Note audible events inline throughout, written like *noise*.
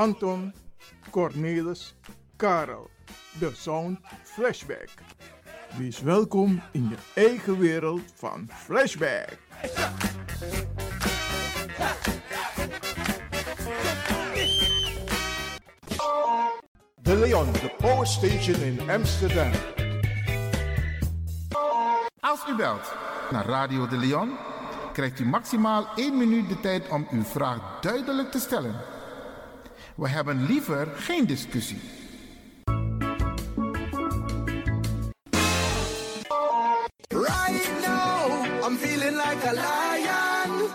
Anton, Cornelis, Karel. De Sound Flashback. Wees welkom in je eigen wereld van Flashback. De Leon, de Power Station in Amsterdam. Als u belt naar Radio de Leon, krijgt u maximaal 1 minuut de tijd om uw vraag duidelijk te stellen. We hebben liever geen discussie. Right now, I'm feeling like a lion.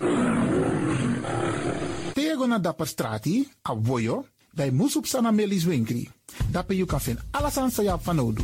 Tego na dapper strati, a voyo, bij Moesop Sana Melis Winkri. Dapper you kan vinden alles aan Sayap van Odu.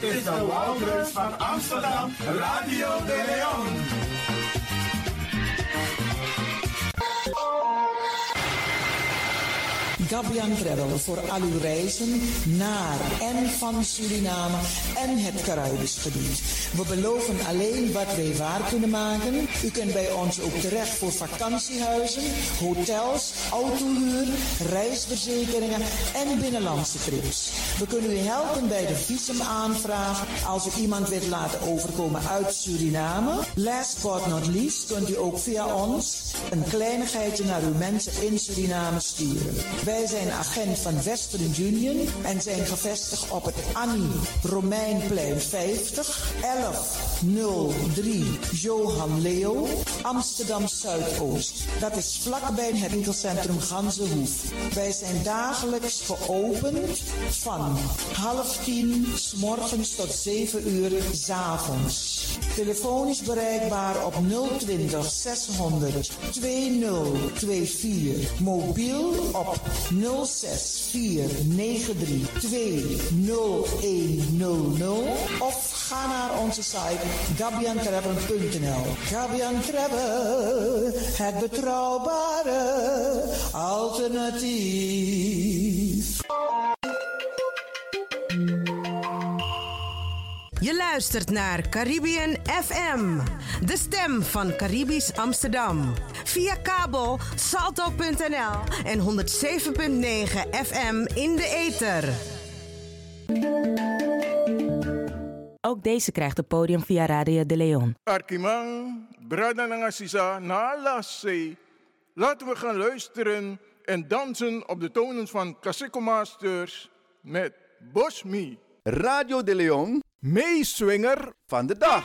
Dit is de Wouders van Amsterdam, Radio de Leon. Gabian Travel voor al uw reizen naar en van Suriname en het Caribisch gebied. We beloven alleen wat wij waar kunnen maken. U kunt bij ons ook terecht voor vakantiehuizen, hotels, autohuur, reisverzekeringen en binnenlandse trips. We kunnen u helpen bij de visumaanvraag als u iemand wilt laten overkomen uit Suriname. Last but not least kunt u ook via ons een kleinigheidje naar uw mensen in Suriname sturen. Wij zijn agent van Western Union en zijn gevestigd op het Annie Romeinplein 50 1103 Johan Leo Amsterdam Zuidoost. Dat is vlakbij het winkelcentrum Ganzenhoef. Wij zijn dagelijks geopend van half tien s morgens tot 7 uur s avonds. Telefonisch bereikbaar op 020 600 2024. Mobiel op 06493200100 of ga naar onze site gabiantravel.nl. Gabian het betrouwbare alternatief. Je luistert naar Caribbean FM, de stem van Caribisch Amsterdam. Via kabel salto.nl en 107.9 FM in de ether. Ook deze krijgt het podium via Radio de Leon. Arkimang, Brada Nangasisa, Nalase. Laten we gaan luisteren en dansen op de tonen van Kaseko Masters met Bosmi. Radio de Leon, meeswinger van de dag.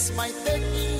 This might take me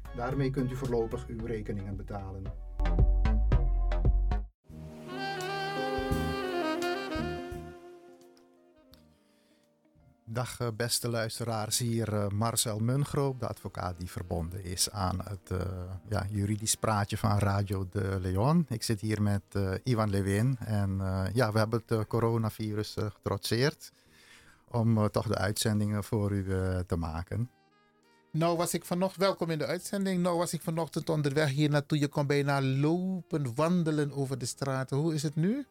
Daarmee kunt u voorlopig uw rekeningen betalen. Dag eh, beste luisteraars, hier uh, Marcel Mungroop, de advocaat die verbonden is aan het uh, ja, juridisch praatje van Radio de Leon. Ik zit hier met Ivan Lewin en ja, we hebben het coronavirus getrotseerd om toch de uitzendingen voor u te maken. Nou was ik vanochtend, welkom in de uitzending. Nou was ik vanochtend onderweg hier naartoe. Je kon bijna lopen, wandelen over de straten. Hoe is het nu?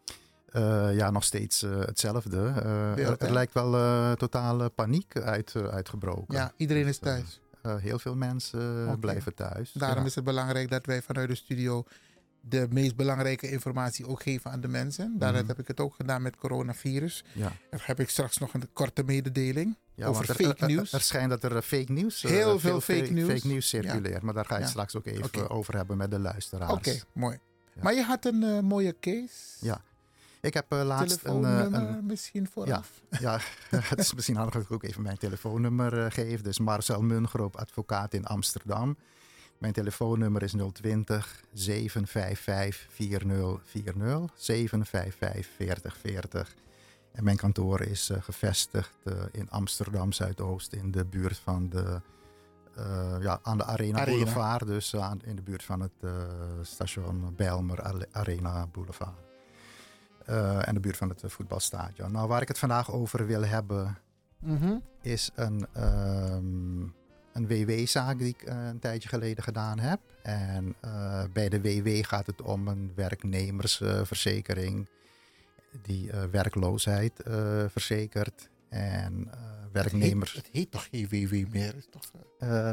Uh, ja, nog steeds uh, hetzelfde. Uh, er, er, lijkt wel totale paniek uit, uitgebroken. Ja, iedereen is thuis. heel veel mensen okay. blijven thuis. Daarom ja. is het belangrijk dat wij vanuit de studio de meest belangrijke informatie ook geven aan de mensen. Daaruit mm. heb ik het ook gedaan met coronavirus. Ja. Dan heb ik straks nog een korte mededeling ja, over er, fake nieuws. Er, er, schijnt dat er fake nieuws, heel veel fake, fake, nieuws. fake nieuws circuleert. Maar daar ga je straks ook even okay. over hebben met de luisteraars. Oké, okay, mooi. Maar je had een mooie case. Ja. Ik heb uh, laatst een, uh, een, misschien vooraf. Ja, ja *laughs* het is misschien handig dat ik ook even mijn telefoonnummer geef. Dus Marcel Mungroop, advocaat in Amsterdam. Mijn telefoonnummer is 020 755 4040 755 4040. En mijn kantoor is gevestigd in Amsterdam Zuidoost in de buurt van de ja, aan de Arena, Arena. Boulevard. Dus aan, in de buurt van het station Bijlmer Arena Boulevard. En de buurt van het voetbalstadion. Nou, waar ik het vandaag over wil hebben, mm -hmm. is een, um, een WW-zaak die ik uh, een tijdje geleden gedaan heb. En uh, bij de WW gaat het om een werknemersverzekering die werkloosheid verzekert. En werknemers. Het heet, het heet, toch geen WW meer? Is toch,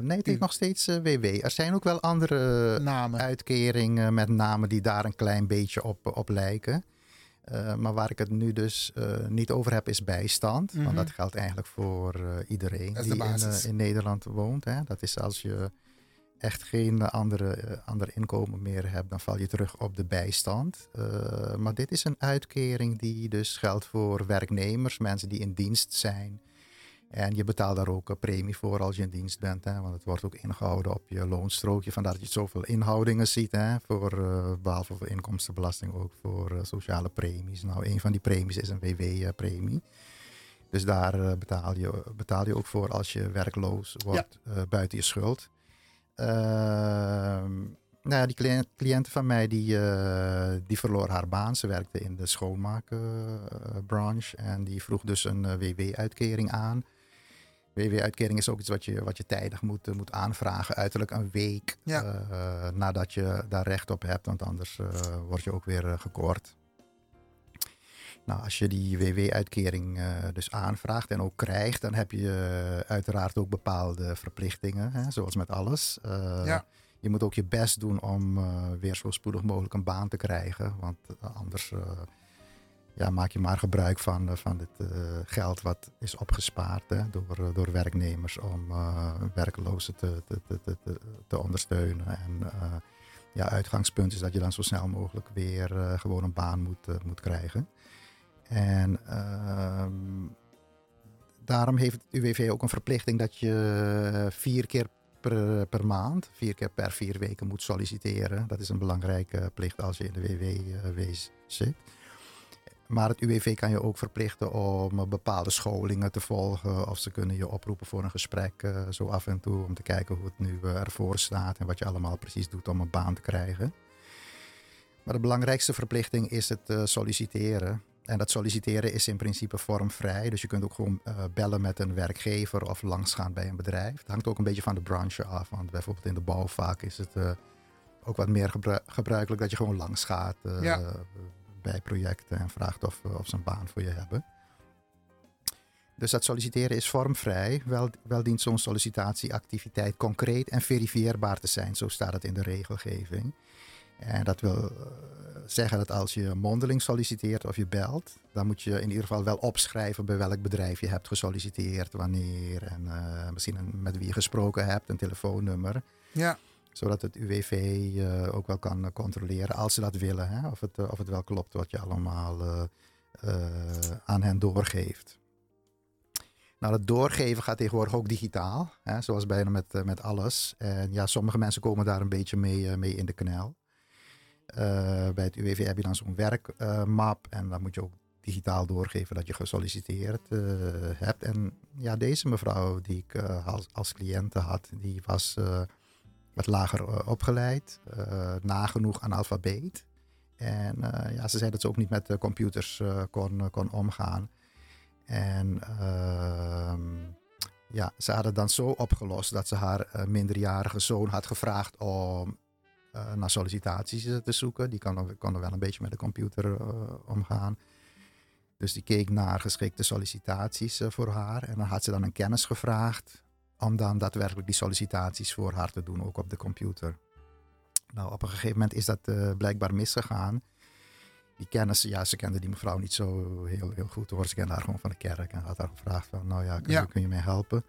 nee, het heet nog steeds WW. Er zijn ook wel andere namen. uitkeringen met namen die daar een klein beetje op, op lijken. Uh, maar waar ik het nu dus uh, niet over heb, is bijstand. Mm -hmm. Want dat geldt eigenlijk voor uh, iedereen die in, in, Nederland woont. Hè. Dat is als je echt geen andere, andere inkomen meer hebt, dan val je terug op de bijstand. maar dit is een uitkering die dus geldt voor werknemers, mensen die in dienst zijn. En je betaalt daar ook een premie voor als je in dienst bent. Hè, want het wordt ook ingehouden op je loonstrookje. Vandaar dat je zoveel inhoudingen ziet. Hè, voor, uh, behalve voor inkomstenbelasting ook voor uh, sociale premies. Nou, een van die premies is een WW-premie. Dus daar uh, betaal, je, betaal je ook voor als je werkloos wordt ja. buiten je schuld. Ehm, nou ja, die cliënt, cliënten van mij die, die verloor haar baan. Ze werkte in de schoonmaakbranche. en die vroeg dus een WW-uitkering aan. WW-uitkering is ook iets wat je, wat je tijdig moet, moet aanvragen. Uiterlijk een week ja. uh, nadat je daar recht op hebt. Want anders uh, word je ook weer uh, gekort. Nou, als je die WW-uitkering dus aanvraagt en ook krijgt... dan heb je uiteraard ook bepaalde verplichtingen. Hè, zoals met alles. Ja. Je moet ook je best doen om weer zo spoedig mogelijk een baan te krijgen. Want anders ja, maak je maar gebruik van, van dit uh, geld wat is opgespaard hè, door, door werknemers om werklozen te, te, te, te, te ondersteunen. En ja, uitgangspunt is dat je dan zo snel mogelijk weer gewoon een baan moet, moet krijgen. En ehm, daarom heeft het UWV ook een verplichting dat je vier keer per, per maand, vier keer per vier weken moet solliciteren. Dat is een belangrijke plicht als je in de WW zit. Maar het UWV kan je ook verplichten om bepaalde scholingen te volgen. Of ze kunnen je oproepen voor een gesprek uh, zo af en toe. Om te kijken hoe het nu uh, ervoor staat en wat je allemaal precies doet om een baan te krijgen. Maar de belangrijkste verplichting is het uh, solliciteren. En dat solliciteren is in principe vormvrij. Dus je kunt ook gewoon bellen met een werkgever of langsgaan bij een bedrijf. Het hangt ook een beetje van de branche af. Want bijvoorbeeld in de bouw vaak is het ook wat meer gebru- gebruikelijk dat je gewoon langs gaat eh, Ja. Bij projecten en vraagt of, ze een baan voor je hebben. Dus dat solliciteren is vormvrij. Wel, wel dient zo'n sollicitatieactiviteit concreet en verifieerbaar te zijn. Zo staat het in de regelgeving. En dat wil eh, zeggen dat als je mondeling solliciteert of je belt, dan moet je in ieder geval wel opschrijven bij welk bedrijf je hebt gesolliciteerd, wanneer en eh, misschien met wie je gesproken hebt, een telefoonnummer. Ja. Zodat het UWV eh, ook wel kan controleren als ze dat willen, hè, of, het, eh, of het wel klopt wat je allemaal eh, aan hen doorgeeft. Nou, het doorgeven gaat tegenwoordig ook digitaal, hè, zoals bijna met, met alles. En ja, sommige mensen komen daar een beetje mee, mee in de knel. Bij het UWV heb je dan zo'n werkmap en dan moet je ook digitaal doorgeven dat je gesolliciteerd hebt. En ja, deze mevrouw die ik als, als cliënte had, die was wat lager eh, opgeleid, eh, nagenoeg analfabeet. En eh, ja, ze zei dat ze ook niet met computers kon, kon omgaan. En ehm, ja, ze hadden dan zo opgelost dat ze haar minderjarige zoon had gevraagd om naar sollicitaties te zoeken. Die kon, kon dan wel een beetje met de computer omgaan. Dus die keek naar geschikte sollicitaties voor haar. En dan had ze dan een kennis gevraagd om dan daadwerkelijk die sollicitaties voor haar te doen, ook op de computer. Nou, op een gegeven moment is dat eh, blijkbaar misgegaan. Die kennis, ja, ze kende die mevrouw niet zo heel, heel goed hoor. Ze kende haar gewoon van de kerk en had haar gevraagd van, nou ja, kun, Ja. Kun je mij helpen? *clears throat*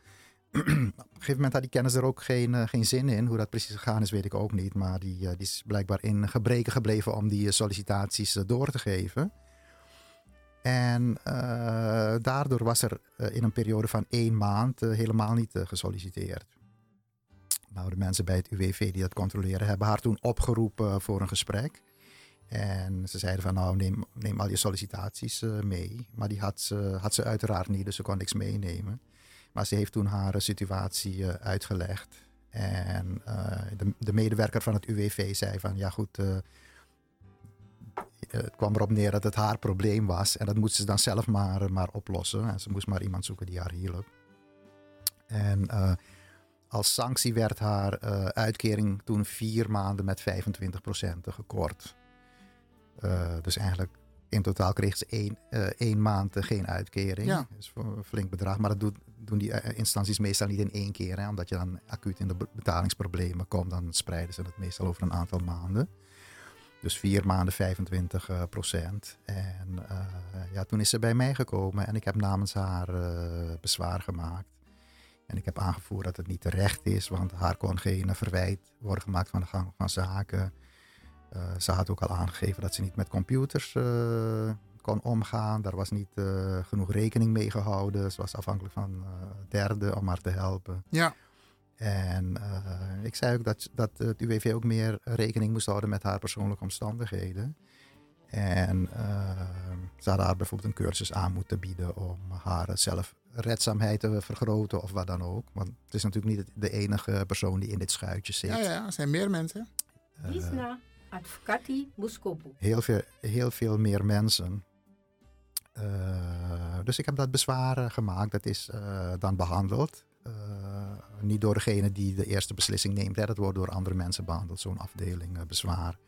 op een gegeven moment had die kennis er ook geen, eh, geen zin in. Hoe dat precies gegaan is, weet ik ook niet. Maar die, eh, die is blijkbaar in gebreken gebleven om die sollicitaties door te geven. En eh, daardoor was er eh, in een periode van één maand eh, helemaal niet gesolliciteerd. Nou, de mensen bij het UWV die dat controleren hebben haar toen opgeroepen voor een gesprek. En ze zeiden van nou neem, al je sollicitaties mee. Maar die had ze, had ze uiteraard niet, dus ze kon niks meenemen. Maar ze heeft toen haar situatie uitgelegd. En de, de medewerker van het UWV zei van ja goed, het kwam erop neer dat het haar probleem was. En dat moest ze dan zelf maar, maar oplossen. En ze moest maar iemand zoeken die haar hielp. En eh, als sanctie werd haar eh, uitkering toen vier maanden met 25% gekort. Eh, dus eigenlijk in totaal kreeg ze één, eh, één maand eh, geen uitkering. Ja. Dat is een flink bedrag. Maar dat doet, doen die eh, instanties meestal niet in één keer. Hè, omdat je dan acuut in de be- betalingsproblemen komt. Dan spreiden ze het meestal over een aantal maanden. Dus vier maanden 25 eh, procent. En eh, ja, toen is ze bij mij gekomen en ik heb namens haar eh, bezwaar gemaakt. En ik heb aangevoerd dat het niet terecht is, want haar kon geen verwijt worden gemaakt van de gang van zaken. Ze had ook al aangegeven dat ze niet met computers kon omgaan. Daar was niet genoeg rekening mee gehouden. Ze was afhankelijk van derden om haar te helpen. Ja. En eh, ik zei ook dat, dat het UWV ook meer rekening moest houden met haar persoonlijke omstandigheden. En eh, ze hadden haar bijvoorbeeld een cursus aan moeten bieden om haar zelfredzaamheid te vergroten of wat dan ook. Want het is natuurlijk niet de enige persoon die in dit schuitje zit. Ja, ja, er zijn meer mensen. Isna Advocati Muskopu. heel veel, heel veel meer mensen. Eh, dus ik heb dat bezwaar eh, gemaakt. Dat is eh, dan behandeld. Eh, niet door degene die de eerste beslissing neemt. Hè. Dat wordt door andere mensen behandeld, zo'n afdeling eh, bezwaar.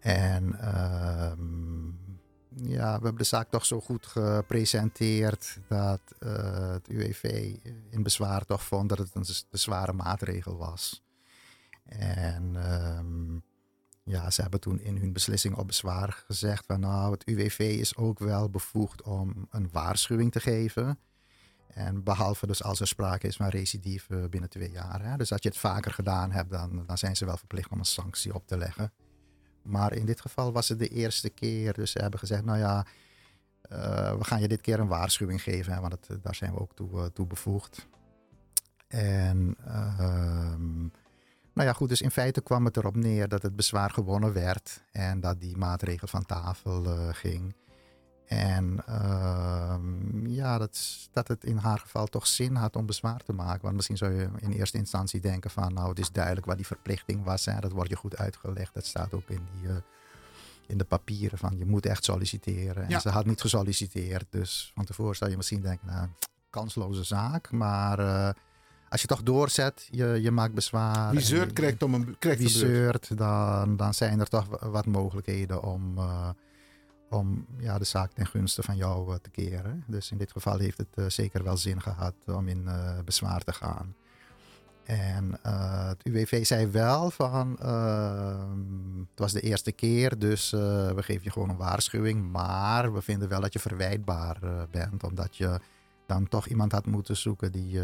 En ehm, ja, we hebben de zaak toch zo goed gepresenteerd dat eh, het UWV in bezwaar toch vond dat het een te zware maatregel was. En ehm, ja, ze hebben toen in hun beslissing op bezwaar gezegd van nou, het UWV is ook wel bevoegd om een waarschuwing te geven. En behalve dus als er sprake is van recidive binnen twee jaar. Hè. Dus als je het vaker gedaan hebt, dan, dan zijn ze wel verplicht om een sanctie op te leggen. Maar in dit geval was het de eerste keer. Dus ze hebben gezegd, nou ja, eh, we gaan je dit keer een waarschuwing geven. Hè, want daar zijn we ook toe, eh, toe bevoegd. En ehm, nou ja, goed, dus in feite kwam het erop neer dat het bezwaar gewonnen werd. En dat die maatregel van tafel eh, ging. En ehm, ja, dat, dat het in haar geval toch zin had om bezwaar te maken. Want misschien zou je in eerste instantie denken van... nou, het is duidelijk wat die verplichting was. Hè. Dat wordt je goed uitgelegd. Dat staat ook in, die, eh, in de papieren van je moet echt solliciteren. En Ja. ze had niet gesolliciteerd. Dus van tevoren zou je misschien denken, nou, kansloze zaak. Maar eh, als je toch doorzet, je, je maakt bezwaar. Wie zeurt, krijgt om een krijgt Wie zeurt, dan, dan zijn er toch wa- wat mogelijkheden om, eh, om ja, de zaak ten gunste van jou eh, te keren. Dus in dit geval heeft het eh, zeker wel zin gehad om in eh, bezwaar te gaan. En het UWV zei wel van, ehm, het was de eerste keer, dus we geven je gewoon een waarschuwing. Maar we vinden wel dat je verwijtbaar bent, omdat je dan toch iemand had moeten zoeken die,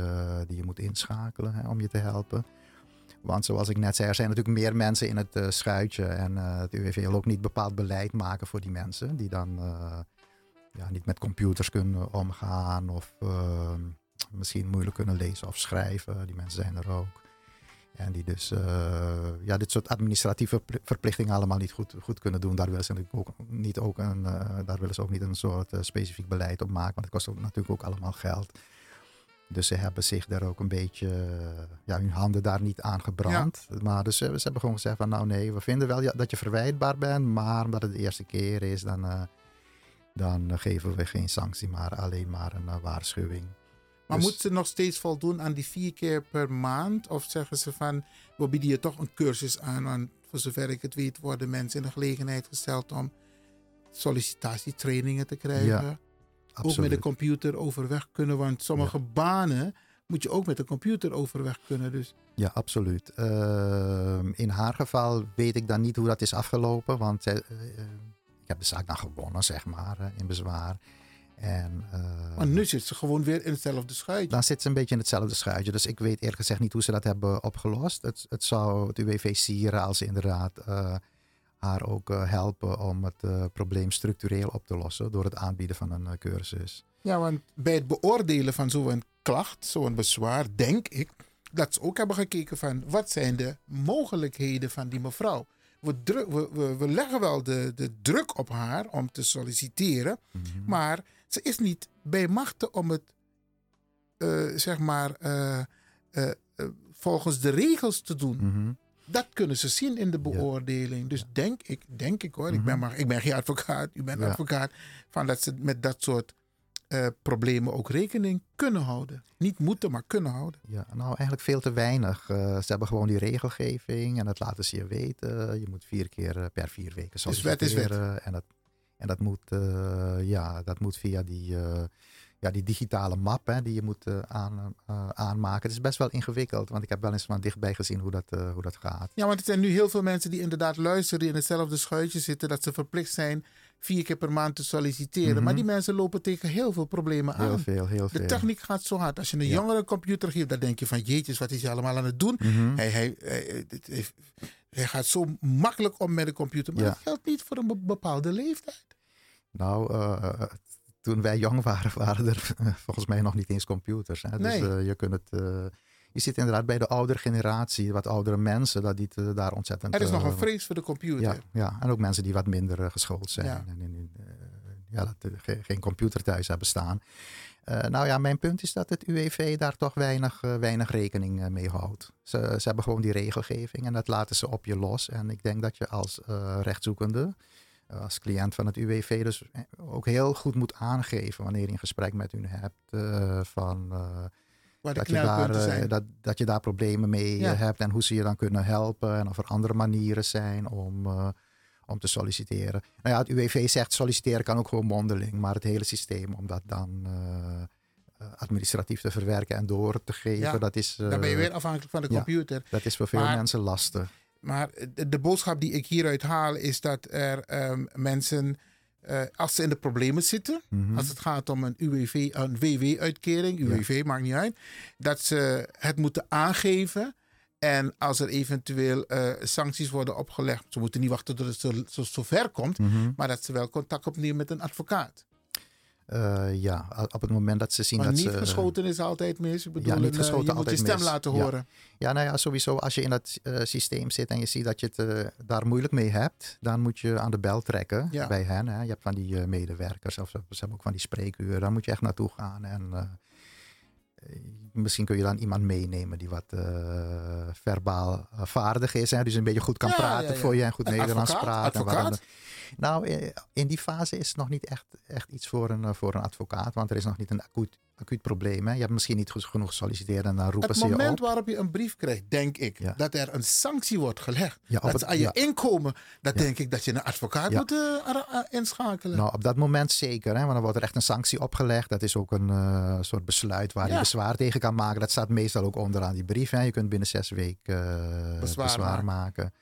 die je moet inschakelen hè, om je te helpen. Want zoals ik net zei, er zijn natuurlijk meer mensen in het eh, schuitje. En eh, het UWV wil ook niet bepaald beleid maken voor die mensen. Die dan eh, ja, niet met computers kunnen omgaan. Of eh, misschien moeilijk kunnen lezen of schrijven. Die mensen zijn er ook. En die dus ja, dit soort administratieve pl- verplichtingen allemaal niet goed, goed kunnen doen. Daar willen ze natuurlijk ook niet, ook een, daar willen ze ook niet een soort specifiek beleid op maken. Want het kost ook, natuurlijk ook allemaal geld. Dus ze hebben zich daar ook een beetje, ja, hun handen daar niet aan gebrand. Maar dus, eh, ze hebben gewoon gezegd van nou nee, we vinden wel dat je verwijtbaar bent. Maar omdat het de eerste keer is, dan, eh, dan geven we geen sanctie, maar alleen maar een eh, waarschuwing. Maar Dus- moet ze nog steeds voldoen aan die vier keer per maand? Of zeggen ze van, we bieden je toch een cursus aan? Want voor zover ik het weet, worden mensen in de gelegenheid gesteld om sollicitatietrainingen te krijgen. Ja, ook met de computer overweg kunnen. Want sommige banen moet je ook met de computer overweg kunnen. Dus Ja, absoluut. Ehm, in haar geval weet ik dan niet hoe dat is afgelopen. Want zij, eh, eh, ik heb de zaak dan gewonnen, zeg maar, eh, in bezwaar. En, maar nu zit ze gewoon weer in hetzelfde schuitje. dan zit ze een beetje in hetzelfde schuitje. Dus ik weet eerlijk gezegd niet hoe ze dat hebben opgelost. Het, het zou het UWV sieren als ze inderdaad haar ook eh, helpen om het eh, probleem structureel op te lossen. Door het aanbieden van een eh, cursus. Ja, want bij het beoordelen van zo'n klacht, zo'n bezwaar, denk ik dat ze ook hebben gekeken van wat zijn de mogelijkheden van die mevrouw. We, we, we, we leggen wel de, de druk op haar om te solliciteren, maar ze is niet bij machten om het, zeg maar, volgens de regels te doen. Mhm. Dat kunnen ze zien in de beoordeling. Dus denk ik, denk ik hoor, ik, ben maar, ik ben geen advocaat, u bent advocaat, van dat ze met dat soort eh, problemen ook rekening kunnen houden. Niet moeten, maar kunnen houden. Ja, nou eigenlijk veel te weinig. Eh, ze hebben gewoon die regelgeving en dat laten ze je weten. Je moet vier keer eh, per vier weken Dus wet is wet. solliciteren. En dat, en dat, moet, ja, dat moet via die, ja, die digitale map hè, die je moet eh, aan, eh, aanmaken. Het is best wel ingewikkeld, want ik heb wel eens van dichtbij gezien hoe dat, eh, hoe dat gaat. Ja, want er zijn nu heel veel mensen die inderdaad luisteren, die in hetzelfde schuitje zitten, dat ze verplicht zijn vier keer per maand te solliciteren. Mhm. Maar die mensen lopen tegen heel veel problemen Heel aan. veel, heel De veel. techniek gaat zo hard. Als je een Ja. jongere computer geeft, dan denk je van jeetjes, wat is hij allemaal aan het doen? Mhm. hij, hij, hij, gaat zo makkelijk om met de computer. Maar Ja. dat geldt niet voor een be- bepaalde leeftijd. Nou, eh, toen wij jong waren, *laughs* waren er *laughs* volgens mij nog niet eens computers. Hè? Dus eh, je kunt het. eh, je zit inderdaad bij de oudere generatie, wat oudere mensen, dat die eh, daar ontzettend. Er is nog een vrees voor de computer. Ja, ja, en ook mensen die wat minder geschoold zijn. Ja. En, ja, dat ge- geen computer thuis hebben staan. Nou ja, mijn punt is dat het UWV daar toch weinig, weinig rekening mee houdt. Ze, ze hebben gewoon die regelgeving en dat laten ze op je los. En ik denk dat je als rechtzoekende, als cliënt van het UWV, dus eh, ook heel goed moet aangeven wanneer je een gesprek met hun hebt. eh, van, de dat, je daar, dat, dat je daar problemen mee Ja. hebt en hoe ze je dan kunnen helpen. En of er andere manieren zijn om, om te solliciteren. Nou ja, het UWV zegt solliciteren kan ook gewoon mondeling. Maar het hele systeem om dat dan administratief te verwerken en door te geven, Ja, dat is... dan ben je weer afhankelijk van de ja, computer. dat is voor veel Maar- mensen lastig. Maar de, boodschap die ik hieruit haal is dat er ehm, mensen, eh, als ze in de problemen zitten, Mhm. als het gaat om een UWV, een WW-uitkering, UWV maakt niet uit, dat ze het moeten aangeven. En als er eventueel eh, sancties worden opgelegd, ze moeten niet wachten tot het zo, zo, zo ver komt, Mhm. maar dat ze wel contact opnemen met een advocaat. Eh, ja, op het moment dat ze zien Maar dat niet ze... geschoten is altijd mis. Ik bedoel, ja, niet een, eh, geschoten je moet je stem mis. laten horen. Ja, nou ja, sowieso als je in dat eh, systeem zit en je ziet dat je het daar moeilijk mee hebt, dan moet je aan de bel trekken Ja. bij hen. Hè. Je hebt van die medewerkers of ze, hebben ook van die spreekuren. Daar moet je echt naartoe gaan. En, misschien kun je dan iemand meenemen die wat eh, verbaal eh, vaardig is. Hè, dus een beetje goed kan Ja, praten ja, ja. voor je en goed Een Nederlands advocaat? praten. Advocaat? nou, eh, in die fase is het nog niet echt, echt iets voor een, voor een advocaat, want er is nog niet een acuut, acuut probleem. Hè. Je hebt misschien niet genoeg gesolliciteerd en dan roepen Het ze je moment op. waarop je een brief krijgt, denk ik, dat er een sanctie wordt gelegd. Ja, dat het- aan je inkomen, dat denk ik dat je een advocaat moet eh, ar- inschakelen. Nou, op dat moment zeker, hè, want dan wordt er echt een sanctie opgelegd. Dat is ook een eh, soort besluit waar je bezwaar tegen kan maken. Dat staat meestal ook onderaan die brief. Hè. Je kunt binnen zes weken eh, Bezwaar bezwaar, maken. maken.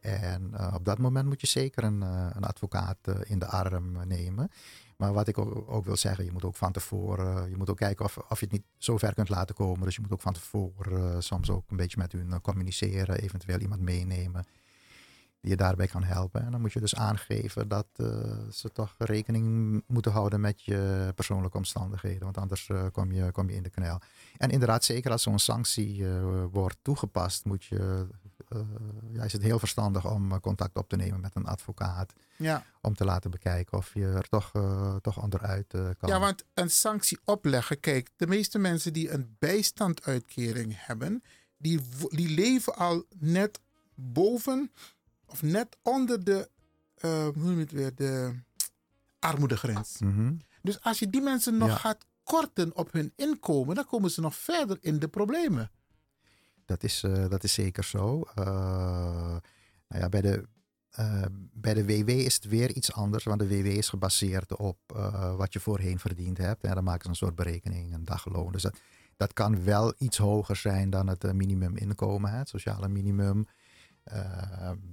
En eh, op dat moment moet je zeker een, eh, een advocaat eh, in de arm eh, nemen. Maar wat ik ook, wil zeggen, je moet ook van tevoren, je moet ook kijken of, of je het niet zo ver kunt laten komen. Dus je moet ook van tevoren eh, soms ook een beetje met hun eh, communiceren, eventueel iemand meenemen die je daarbij kan helpen. En dan moet je dus aangeven dat eh, ze toch rekening moeten houden met je persoonlijke omstandigheden. Want anders kom, je, kom je in de knel. En inderdaad, zeker als zo'n sanctie wordt toegepast, moet je, ja, is het heel verstandig om eh, contact op te nemen met een advocaat. Ja. Om te laten bekijken of je er toch, eh, toch onderuit eh, kan. Ja, want een sanctie opleggen, kijk, de meeste mensen die een bijstanduitkering hebben, die, die leven al net boven of net onder de, eh, hoe noem je het weer, de armoedegrens. Mhm. Dus als je die mensen nog Ja. gaat korten op hun inkomen, dan komen ze nog verder in de problemen. Dat is, eh, dat is zeker zo. Eh, nou ja, bij, de, eh, bij de WW is het weer iets anders, want de WW is gebaseerd op wat je voorheen verdiend hebt. En dan maken ze een soort berekening, een dagloon. Dus dat, dat kan wel iets hoger zijn dan het minimuminkomen, het sociale minimum.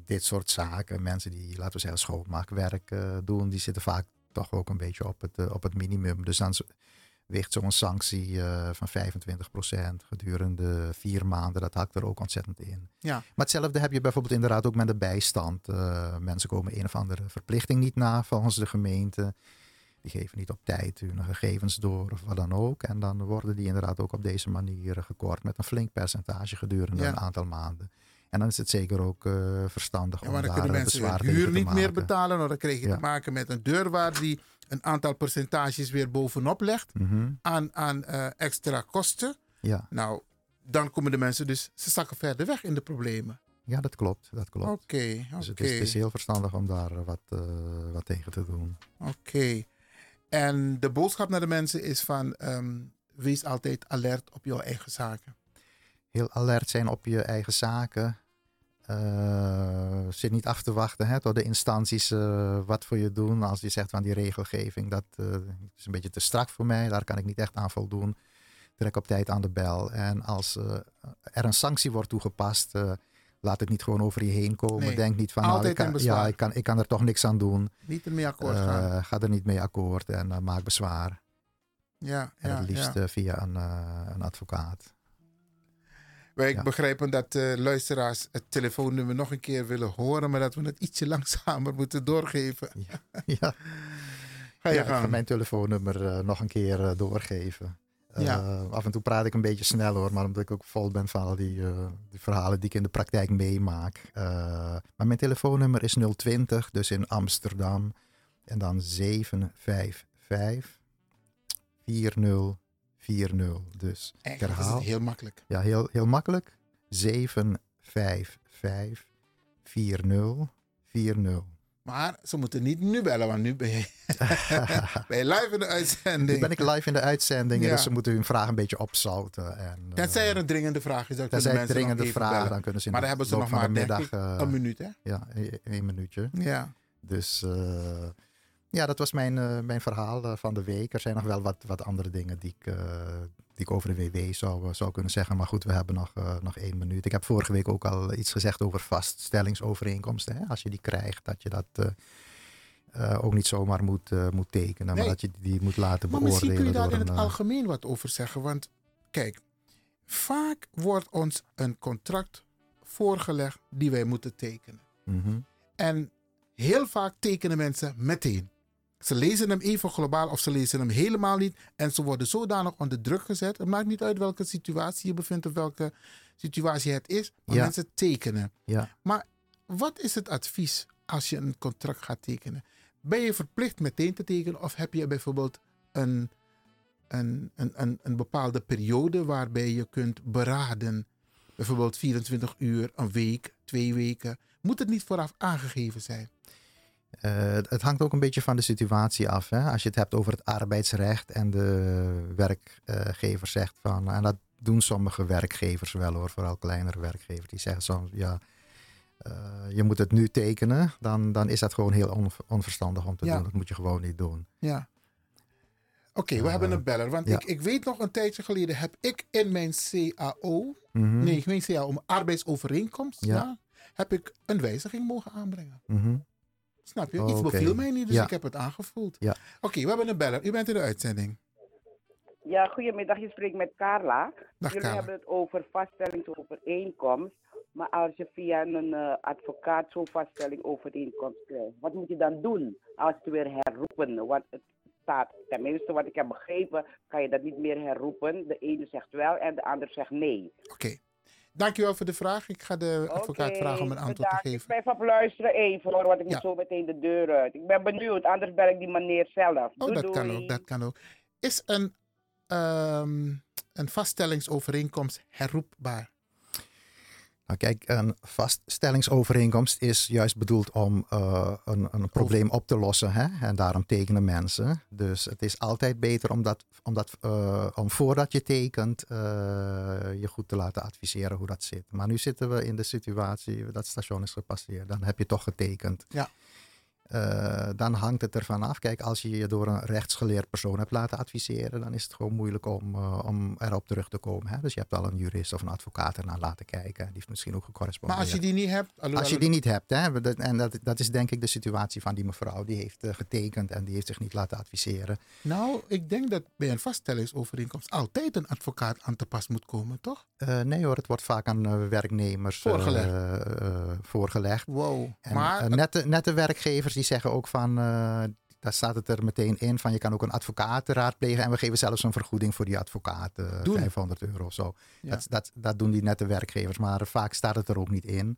Dit soort zaken, mensen die, laten we zeggen, schoonmaakwerk doen, die zitten vaak toch ook een beetje op het, op het minimum. Dus dan weegt zo'n sanctie eh, van 25% gedurende vier maanden, dat hakt er ook ontzettend in. Ja. Maar hetzelfde heb je bijvoorbeeld inderdaad ook met de bijstand. Eh, mensen komen een of andere verplichting niet na volgens de gemeente. Die geven niet op tijd hun gegevens door of wat dan ook. En dan worden die inderdaad ook op deze manier gekort met een flink percentage gedurende Ja. een aantal maanden. En dan is het zeker ook eh, verstandig Ja, om maar dan daar kunnen mensen hun huur niet meer betalen. Nou, dan krijg je Ja. te maken met een deurwaarde die een aantal percentages weer bovenop legt Mhm. aan, aan eh, extra kosten. Ja. Nou, dan komen de mensen dus, ze zakken verder weg in de problemen. Ja, dat klopt. Dat klopt. Oké, Dus het oké. is, het is heel verstandig om daar eh, wat, wat tegen te doen. Oké. En de boodschap naar de mensen is van, ehm, wees altijd alert op jouw eigen zaken. heel alert zijn op je eigen zaken. Eh, zit niet af te wachten hè, tot de instanties eh, wat voor je doen. Als je zegt van die regelgeving, dat eh, is een beetje te strak voor mij. Daar kan ik niet echt aan voldoen. Trek op tijd aan de bel. En als er een sanctie wordt toegepast, laat het niet gewoon over je heen komen. Nee, Denk niet van, nou, ik kan, ja, ik, kan, ik kan er toch niks aan doen. Niet ermee akkoord gaan. ga er niet mee akkoord en maak bezwaar. Ja, En ja, het liefst ja. via een, een advocaat. Wij Ja. begrijpen dat de luisteraars het telefoonnummer nog een keer willen horen, maar dat we het ietsje langzamer *laughs* moeten doorgeven. Ja. Ga je ja, ik ga mijn telefoonnummer eh, nog een keer eh, doorgeven. Ja. Eh, af en toe praat ik een beetje snel hoor, maar omdat ik ook vol ben van al die, eh, die verhalen die ik in de praktijk meemaak. Eh, maar mijn telefoonnummer is 020, dus in Amsterdam. En dan 755 4040. Dus ik is herhaal. het heel makkelijk. Ja, heel, heel makkelijk. 755 4040. Maar ze moeten niet nu bellen, want nu ben je, *laughs* ben je live in de uitzending. Nu ben ik live in de uitzending, Ja. dus ze moeten hun vraag een beetje opzouten. En, eh, Tenzij er een dringende vraag is, dan kunnen mensen dringende vragen, dan kunnen ze in Maar de dan hebben ze nog van maar middag, eh, een minuut, hè? Ja, e- één minuutje. Ja. Dus eh, ja, dat was mijn, eh, mijn verhaal eh, van de week. Er zijn nog wel wat, wat andere dingen die ik, eh, die ik over de WW zou, zou kunnen zeggen. Maar goed, we hebben nog, nog één minuut. Ik heb vorige week ook al iets gezegd over vaststellingsovereenkomsten. Hè? Als je die krijgt, dat je dat ook niet zomaar moet, moet tekenen. Nee. Maar dat je die moet laten Maar beoordelen. misschien kun je daar in het algemeen wat over zeggen. Want kijk, vaak wordt ons een contract voorgelegd die wij moeten tekenen. mhm. En heel vaak tekenen mensen meteen. Ze lezen hem even globaal of ze lezen hem helemaal niet. En ze worden zodanig onder druk gezet. Het maakt niet uit welke situatie je bevindt of welke situatie het is. Maar Ja. mensen tekenen. Ja. Maar wat is het advies als je een contract gaat tekenen? Ben je verplicht meteen te tekenen of heb je bijvoorbeeld een een, een, een, een bepaalde periode waarbij je kunt beraden. Bijvoorbeeld 24 uur, een week, twee weken. Moet het niet vooraf aangegeven zijn? Uh, het hangt ook een beetje van de situatie af. Hè? Als je het hebt over het arbeidsrecht en de werkgever zegt van. En dat doen sommige werkgevers wel hoor, vooral kleinere werkgevers. Die zeggen soms ja. Uh, je moet het nu tekenen, dan, dan is dat gewoon heel on, onverstandig om te Ja. doen. Dat moet je gewoon niet doen. Ja. Oké, we Eh, hebben een beller. Want ja. ik, ik weet nog een tijdje geleden heb ik in mijn CAO, Mhm. nee, geen CAO, maar arbeidsovereenkomst, ja. Ja. heb ik een wijziging mogen aanbrengen. Mhm. Snap je? Oh, Iets oké. beviel mij niet, dus Ja. ik heb het aangevoeld. Ja. Oké, we hebben een beller. U bent in de uitzending. Ja, goedemiddag. Je spreekt met Carla. Dag, Jullie Carla. hebben het over vaststellingsovereenkomst. Maar als je via een eh, advocaat zo'n vaststelling overeenkomst krijgt, wat moet je dan doen als het weer herroepen? Want het staat, tenminste wat ik heb begrepen, kan je dat niet meer herroepen. De ene zegt wel en de ander zegt nee. Oké. Dankjewel voor de vraag. Ik ga de advocaat vragen om een antwoord bedankt. te geven. Ik blijf op luisteren even hoor, want ik Ja. moet zo meteen de deur uit. Ik ben benieuwd, anders bel ik die meneer zelf. Oh, Doei, dat kan ook, dat kan ook. Is een, ehm, een vaststellingsovereenkomst herroepbaar? Nou, kijk, een vaststellingsovereenkomst is juist bedoeld om eh, een, een probleem op te lossen. Hè? En daarom tekenen mensen. Dus het is altijd beter om, dat, om, dat, eh, om voordat je tekent eh, je goed te laten adviseren hoe dat zit. Maar nu zitten we in de situatie, dat station is gepasseerd. Dan heb je toch getekend. Ja. Eh, dan hangt het ervan af. Kijk, als je je door een rechtsgeleerd persoon hebt laten adviseren, dan is het gewoon moeilijk om, eh, om erop terug te komen. Hè? Dus je hebt al een jurist of een advocaat ernaar laten kijken. Die heeft misschien ook Maar gecorrespondeerd. als je die niet hebt... alhoewel- Als je die niet hebt, hè, en dat, dat is denk ik de situatie van die mevrouw. Die heeft eh, getekend en die heeft zich niet laten adviseren. Nou, ik denk dat bij een vaststellingsovereenkomst altijd een advocaat aan te pas moet komen, toch? Nee hoor, het wordt vaak aan werknemers Voorgelegd. voorgelegd. Wow. En, maar nette, nette werkgevers die zeggen ook van, eh, daar staat het er meteen in van je kan ook een advocaat raadplegen en we geven zelfs een vergoeding voor die advocaat, eh, Doen. 500 euro of zo. Ja. Dat, dat, dat doen die nette werkgevers, maar vaak staat het er ook niet in.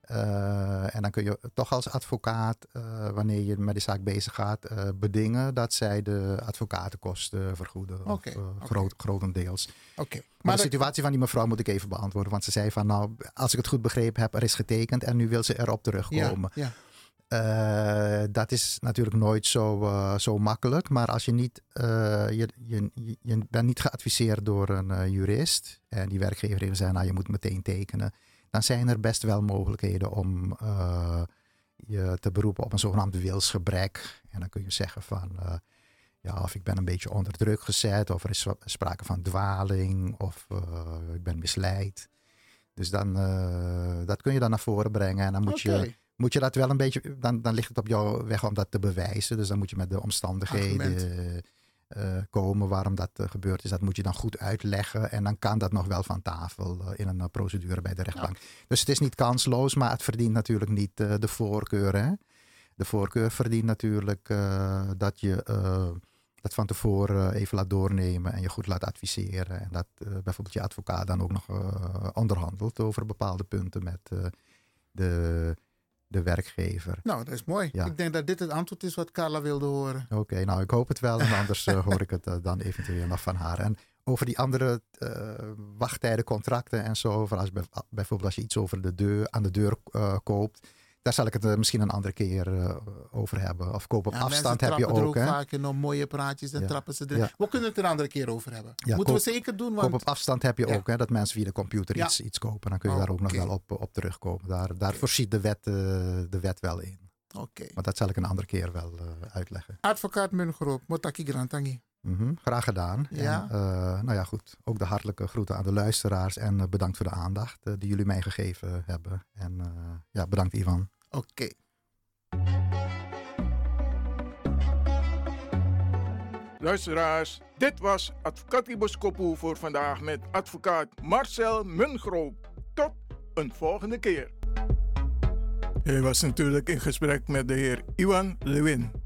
Eh, en dan kun je toch als advocaat, eh, wanneer je met die zaak bezig gaat, eh, bedingen dat zij de advocatenkosten vergoeden. of, Oké, eh, oké. groot, grotendeels. Oké. Maar, Maar de dat- situatie van die mevrouw moet ik even beantwoorden. Want ze zei van, nou, als ik het goed begrepen heb, er is getekend en nu wil ze erop terugkomen. Ja, ja. Eh, dat is natuurlijk nooit zo, eh, zo makkelijk. Maar als je niet, eh, je, je, je- bent niet geadviseerd door een jurist. En die werkgever heeft gezegd, nou je moet meteen tekenen. Dan zijn er best wel mogelijkheden om je te beroepen op een zogenaamd wilsgebrek. En dan kun je zeggen van, ja, of ik ben een beetje onder druk gezet. Of er is sprake van dwaling. Of ik ben misleid. Dus dan, dat kun je dan naar voren brengen. En dan moet je moet je dat wel een beetje, dan, dan ligt het op jouw weg om dat te bewijzen. Dus dan moet je met de omstandigheden eh, komen waarom dat eh, gebeurd is. Dat moet je dan goed uitleggen en dan kan dat nog wel van tafel eh, in een procedure bij de rechtbank. Dus het is niet kansloos, maar het verdient natuurlijk niet de voorkeur. Hè? De voorkeur verdient natuurlijk dat je dat van tevoren even laat doornemen en je goed laat adviseren. En dat bijvoorbeeld je advocaat dan ook nog onderhandelt over bepaalde punten met de, de werkgever. Nou, dat is mooi. Ja. Ik denk dat dit het antwoord is wat Carla wilde horen. Oké, nou ik hoop het wel. En anders eh, hoor ik het eh, dan eventueel nog van haar. En over die andere eh, wachttijden, contracten en zo. Als, bij- bijvoorbeeld als je iets over de deur, aan de deur koopt. Daar zal ik het eh, misschien een andere keer eh, over hebben. Of koop op Ja, afstand heb je trappen ook. er ook hè? vaak in mooie praatjes en Ja. trappen ze erin. Ja. We kunnen het er een andere keer over hebben. Moeten we koop- zeker doen, Koop want op afstand heb je ook, hè, dat mensen via de computer iets, iets kopen. Dan kun je Oh, daar ook nog wel op, op terugkomen. Daar, daar voorziet de wet, eh, de wet wel in. Oké. Maar dat zal ik een andere keer wel uitleggen. advocaat Mungroop, Motaki Grantangi. Mhm, graag gedaan. Ja. En, eh, nou ja, goed. Ook de hartelijke groeten aan de luisteraars. En eh, bedankt voor de aandacht eh, die jullie mij gegeven hebben. En eh, ja, bedankt Ivan. Oké. Luisteraars, dit was Advocatibus Kopu voor vandaag met advocaat Marcel Mungroop. Tot een volgende keer. Hij was natuurlijk in gesprek met de heer Iwan Lewin.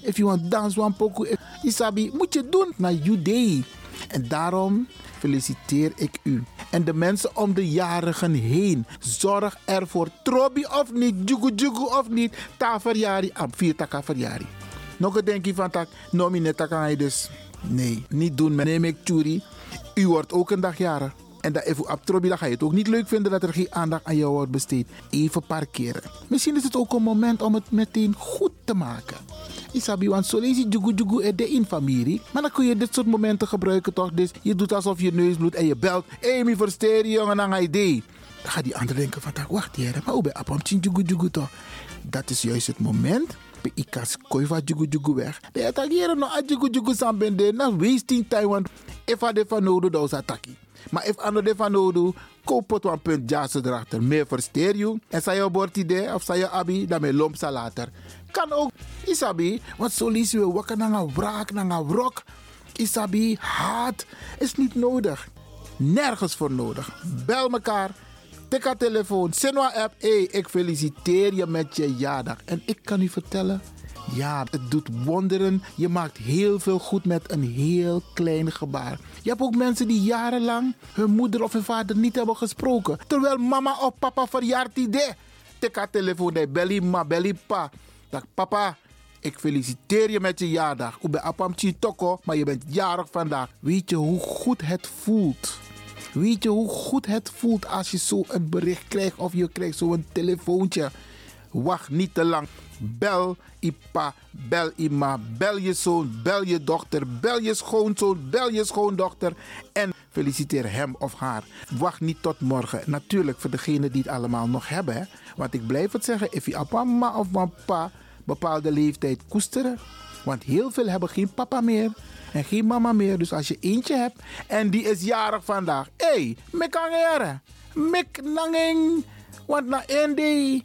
If you want dance one pokoe, if- Isabi, moet je doen naar day. En daarom feliciteer ik u. En de mensen om de jarigen heen. Zorg ervoor. Trobi of niet, jugu jugu of niet. Ta verjari, am vier taka verjari. Nog een denkje van tak, nomi net tak aan je dus. Nee, niet doen. Neem ik churi. U wordt ook een dag jarig. En dat even op Trobi, dan ga je het ook niet leuk vinden dat er geen aandacht aan jou wordt besteed. Even parkeren. Misschien is het ook een moment om het meteen goed te maken. Isabi, want zo lees je jugu jugu er de in familie. Maar dan kun je dit soort momenten gebruiken toch? Dus je doet alsof je neus bloedt en je belt. Mi versteer jongen, dan ga je. Dan gaat die ander denken van, wacht hier, maar hoe ben je jugu jugu toch? Dat is juist het moment. Bij ikas koi van jugu jugu weg. De attackeren no a jugu jugu sambende. Na wasting time, want if a de van nodig, dan is attackie. Maar if ano de van nodig, koop een punt jazz erachter. Meer versteer je. En zei je bord idee of zei je abi, dan me lomp later. Kan ook, isabi, want zo lees je wakker naar een wraak, naar een wrok. Isabi, haat is niet nodig. Nergens voor nodig. Bel elkaar. Tik haar telefoon. Sinwa app. Hey, ik feliciteer je met je jaardag. En ik kan u vertellen. Ja, het doet wonderen. Je maakt heel veel goed met een heel klein gebaar. Je hebt ook mensen die jarenlang hun moeder of hun vader niet hebben gesproken. Terwijl mama of papa verjaart idee. Tik haar telefoon. Hey, belly ma, belly pa. Dag papa, ik feliciteer je met je jaardag. Ik ben Apam Toko, maar je bent jarig vandaag. Weet je hoe goed het voelt? Weet je hoe goed het voelt als je zo een bericht krijgt of je krijgt zo'n telefoontje? Wacht niet te lang. Bel Ipa, bel Ima, bel je zoon, bel je dochter, bel je schoonzoon, bel je schoondochter en feliciteer hem of haar. Wacht niet tot morgen. Natuurlijk voor degenen die het allemaal nog hebben. Hè? Want ik blijf het zeggen, if je mama of papa bepaalde leeftijd koesteren. Want heel veel hebben geen papa meer en geen mama meer. Dus als je eentje hebt en die is jarig vandaag. Hé, hey, mekangere, mek nangeng. Want na day,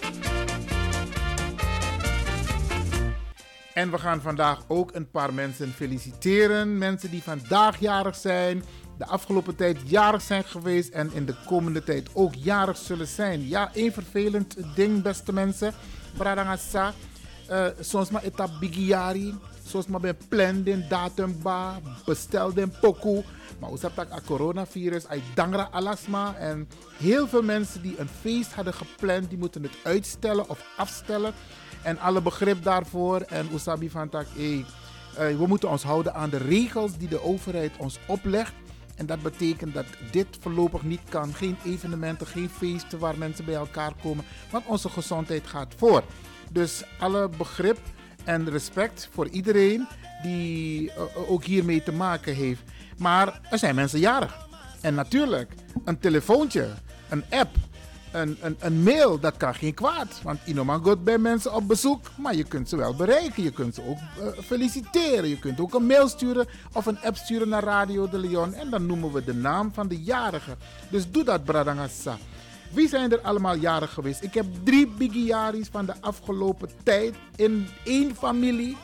En we gaan vandaag ook een paar mensen feliciteren. Mensen die vandaag jarig zijn, de afgelopen tijd jarig zijn geweest en in de komende tijd ook jarig zullen zijn. Ja, één vervelend ding, beste mensen. Bradangasa, uh, soms maar eta bigiari, soms maar ben plan den datum ba, bestel den poku. Maar hoe dat het coronavirus, ay dangra alasma. En heel veel mensen die een feest hadden gepland, die moeten het uitstellen of afstellen. En alle begrip daarvoor. En Usabi van tak, uh, we moeten ons houden aan de regels die de overheid ons oplegt. En dat betekent dat dit voorlopig niet kan. Geen evenementen, geen feesten waar mensen bij elkaar komen. Want onze gezondheid gaat voor. Dus alle begrip en respect voor iedereen die uh, ook hiermee te maken heeft. Maar er zijn mensen jarig. En natuurlijk, een telefoontje, een app, een, een, mail, dat kan geen kwaad. Want Inoman gaat bij mensen op bezoek, maar je kunt ze wel bereiken. Je kunt ze ook uh, feliciteren. Je kunt ook een mail sturen of een app sturen naar Radio de Leon. En dan noemen we de naam van de jarige. Dus doe dat, Bradangassa. Wie zijn er allemaal jarig geweest? Ik heb drie bigiaris van de afgelopen tijd in één familie.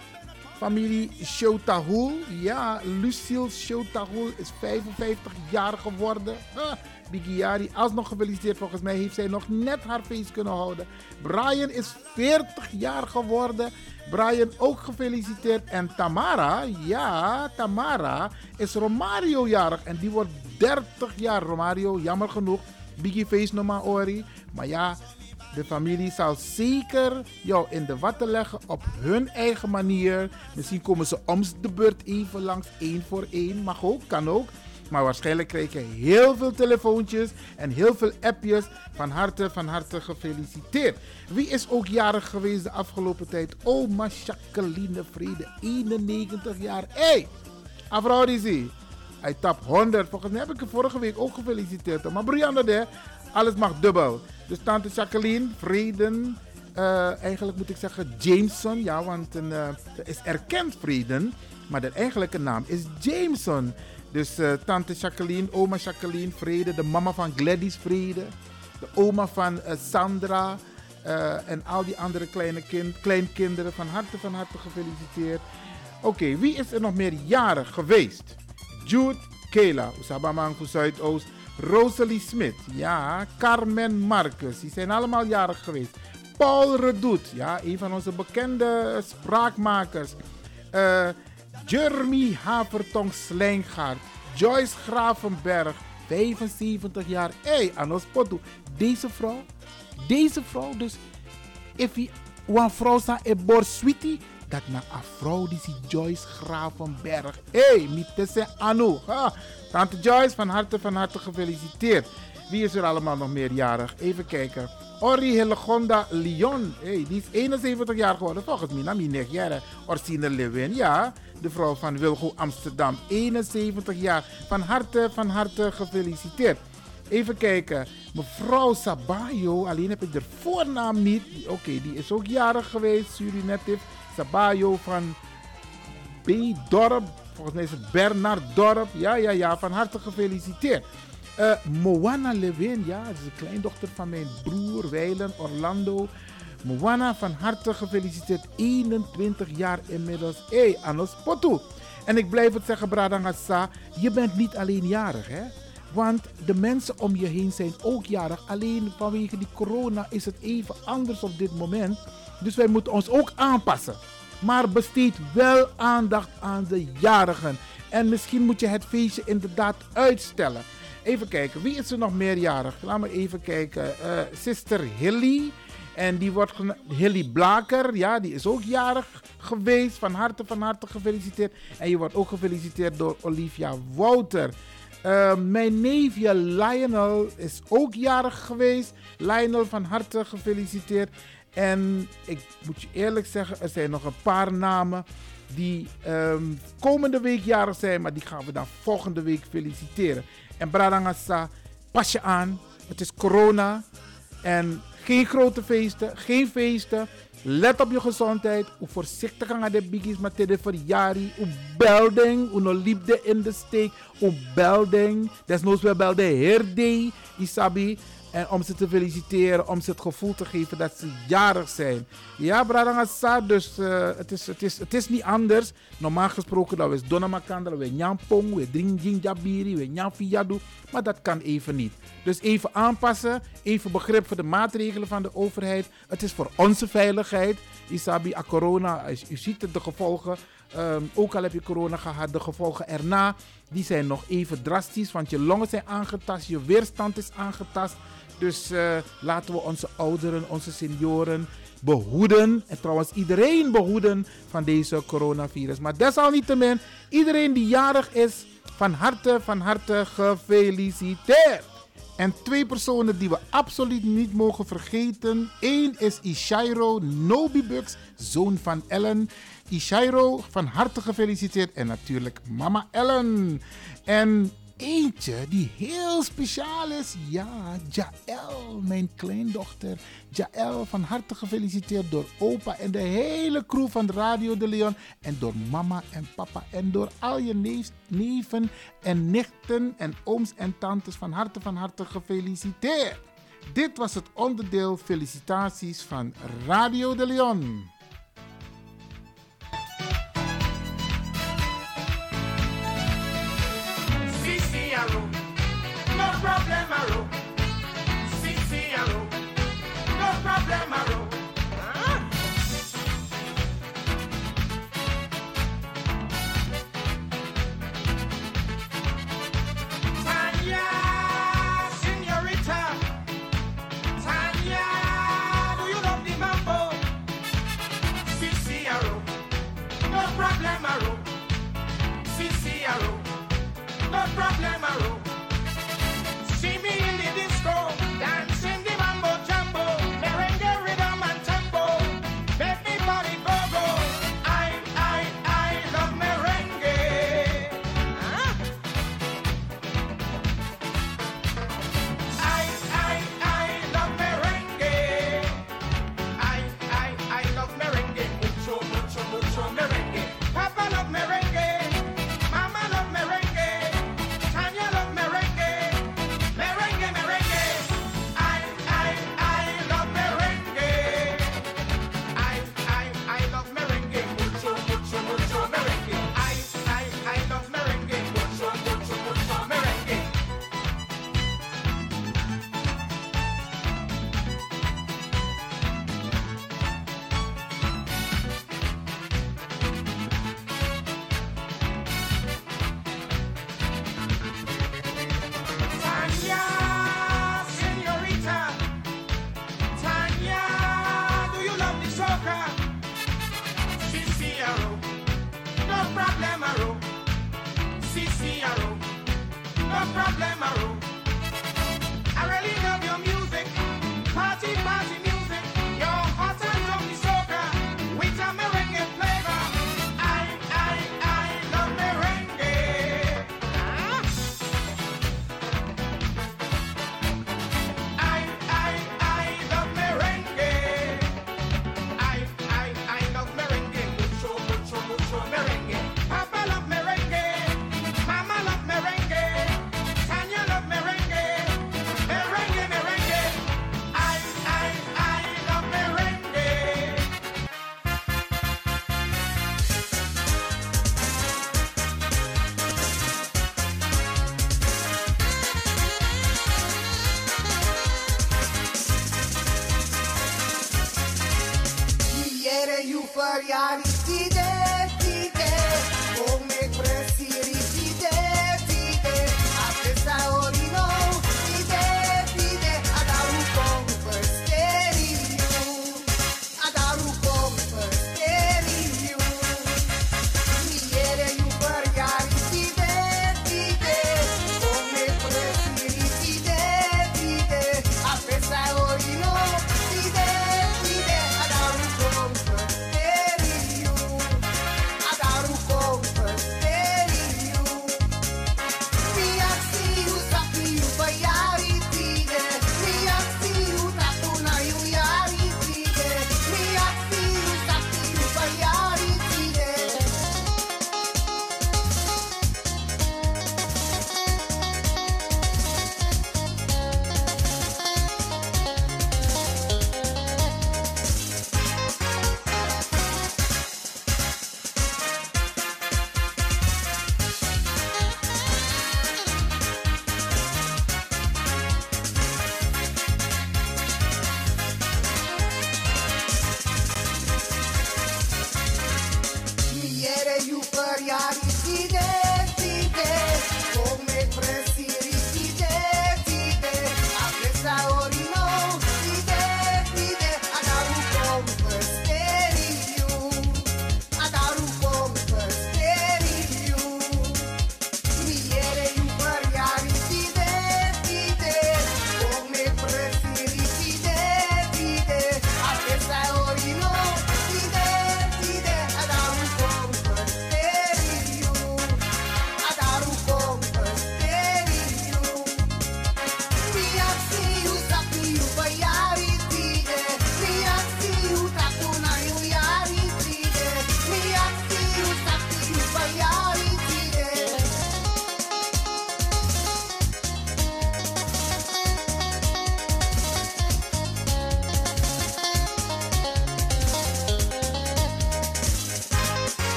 Familie Shotahul. Ja, Lucille Shotahul is 55 jaar geworden. Ah, Bigiari, alsnog gefeliciteerd. Volgens mij heeft zij nog net haar feest kunnen houden. Brian is 40 jaar geworden. Brian ook gefeliciteerd. En Tamara, ja, Tamara is Romario jarig. En die wordt 30 jaar. Romario, jammer genoeg. Biggie Face no maar ori. Maar ja, De familie zal zeker jou in de watten leggen op hun eigen manier. Misschien komen ze om de beurt even langs, één voor één. Mag ook, kan ook. Maar waarschijnlijk krijg je heel veel telefoontjes en heel veel appjes. Van harte, van harte gefeliciteerd. Wie is ook jarig geweest de afgelopen tijd? Oma Jacqueline Vrede, 91 jaar. Hé, hey, Afrodisi. Hij tap 100. Volgens mij heb ik hem vorige week ook gefeliciteerd. Maar Brianna, alles mag dubbel. Dus tante Jacqueline, Vreden. Uh, eigenlijk moet ik zeggen Jameson. Ja, want een, uh, is erkend Vreden. Maar de eigenlijke naam is Jameson. Dus uh, tante Jacqueline, oma Jacqueline Vrede, de mama van Gladys Vrede, de oma van Sandra en al die andere kleine kind, kleinkinderen. Van harte, van harte gefeliciteerd. Oké, wie is er nog meer jarig geweest? Jude Kela, Usabamang voor Zuidoost. Rosalie Smit, ja. Carmen Marcus, die zijn allemaal jarig geweest. Paul Redout, ja, een van onze bekende spraakmakers. Uh, Jeremy Havertong Slijngaard. Joyce Gravenberg, 75 jaar. Hé, hey, Anos Potu. Deze vrouw, deze vrouw, dus. If je een vrouw sa e bor sweetie, dat na een vrouw die Joyce Gravenberg. Hé, hey, niet Anu. Ha. Tante Joyce, van harte, van harte gefeliciteerd. Wie is er allemaal nog meerjarig? Even kijken. Ori Hillegonda Lyon. Hey, die is 71 jaar geworden. Volgens mij, na mijn jaar. Orsine Lewin, ja de vrouw van Wilgo Amsterdam, 71 jaar. Van harte, van harte gefeliciteerd. Even kijken, mevrouw Sabayo, alleen heb ik de voornaam niet. Oké, die is ook jarig geweest, Surinative. Sabayo van B. Volgens mij is het Bernard Dorp. Ja, ja, ja, van harte gefeliciteerd. Uh, Moana Lewin, ja, dat is de kleindochter van mijn broer Weilen Orlando. Moana, van harte gefeliciteerd. 21 jaar inmiddels. Hé, hey, Anos Potu. En ik blijf het zeggen, Bradangasa, je bent niet alleen jarig, hè? Want de mensen om je heen zijn ook jarig. Alleen vanwege die corona is het even anders op dit moment. Dus wij moeten ons ook aanpassen. Maar besteed wel aandacht aan de jarigen. En misschien moet je het feestje inderdaad uitstellen. Even kijken, wie is er nog meerjarig? Laat me even kijken. Uh, Sister Hilly. En die wordt Hilly Blaker, ja, die is ook jarig geweest. Van harte, van harte gefeliciteerd. En je wordt ook gefeliciteerd door Olivia Wouter. Uh, mijn neefje Lionel is ook jarig geweest. Lionel, van harte gefeliciteerd. En ik moet je eerlijk zeggen, er zijn nog een paar namen die um, komende week jarig zijn, maar die gaan we dan volgende week feliciteren. En Bradangasa, pas je aan. Het is corona. En geen grote feesten, geen feesten. Let op je gezondheid. Hoe voorzichtig gaan de biggies met de verjari. Hoe belding. Hoe no liefde in de steek. Hoe belding. Desnoods wel belde herde. Isabi. En om ze te feliciteren, om ze het gevoel te geven dat ze jarig zijn. Ja, Bradangasa, dus uh, het, is, het, is, het is niet anders. Normaal gesproken, dat we Donna Makandra, we Nyampong, we Dringjing Jabiri, we Nyamfiyadu. Maar dat kan even niet. Dus even aanpassen, even begrip voor de maatregelen van de overheid. Het is voor onze veiligheid. Isabi, a corona, u ziet de gevolgen. Um, ook al heb je corona gehad, de gevolgen erna, die zijn nog even drastisch. Want je longen zijn aangetast, je weerstand is aangetast. Dus uh, laten we onze ouderen, onze senioren behoeden. En trouwens iedereen behoeden van deze coronavirus. Maar desalniettemin, iedereen die jarig is, van harte, van harte gefeliciteerd. En twee personen die we absoluut niet mogen vergeten. Eén is Ishairo Nobibux, zoon van Ellen. Ishairo, van harte gefeliciteerd. En natuurlijk mama Ellen. En eentje die heel speciaal is. Ja, Jaël, mijn kleindochter. Jaël, van harte gefeliciteerd door opa en de hele crew van Radio de Leon. En door mama en papa. En door al je neven en nichten en ooms en tantes. Van harte, van harte gefeliciteerd. Dit was het onderdeel felicitaties van Radio de Leon.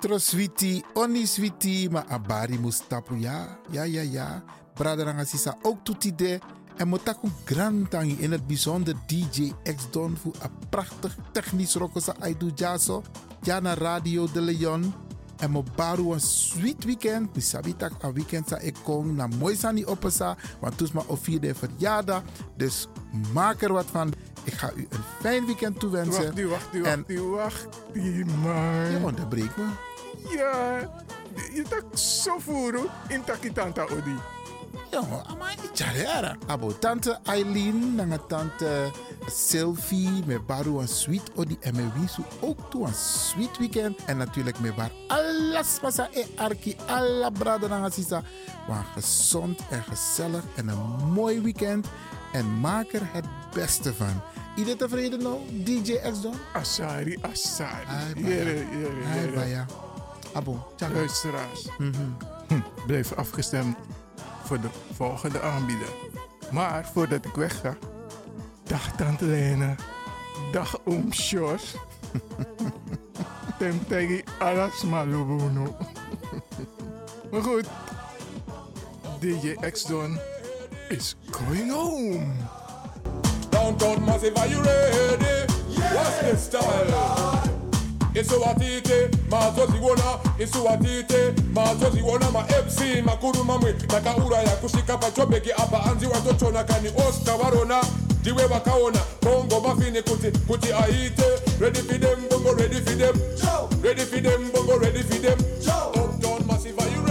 Botro switi, oni switi, ma abari mustapu ja. Ja, ja, ja. Braderanga sisa ook toetide. En motaku grantangi in het bijzonder DJ X Don voor een prachtig technisch rokosa aidu jaso. Ja na Radio de Leon. En mo baru een sweet weekend. Mi sabitak een weekend sa ik kom na mooi sani opesa. Want toes ma of vierde verjaardag. Dus maak er wat van. Ik ga u een fijn weekend toewensen. Wacht, die, wacht, En- wacht, die, wacht, die, man. Je onderbreekt me. Ja, je tak zo voeren in takitanta odi. Jongen, ama icharera. Abo tante Eileen, nanga tante Sylvie, me baru een sweet odi en me wisu ook toe een sweet weekend. En natuurlijk me bar alles pasa e arki, alla brada nanga sisa. Maar gezond en gezellig en een mooi weekend. En maak er het beste van. Iedereen tevreden nou, DJ X Don? Asari, Asari. Ai, Jere, baya. jere, Ai, jere. baya. Abo, tjaka. Luisteraars, Mhm. hm, blijf afgestemd voor de volgende aanbieder. Maar voordat ik wegga, dag Tante Lena, dag Oom Sjors. *laughs* Temtegi alas malubuno. maar goed, DJ X-Don is going home. Downtown Massive, are you ready? What's the style? esobatite mazoziwona esuwatite mazoziwona mafc makuru mamwe. Takauraya kusvika pachobheki apa. Hanzi watotona kani osta varona ndiwe vakaona bongo mafini kuti kuti aite. Ready for them bongo ready for them. Ready for them bongo ready for them. Uptown massive?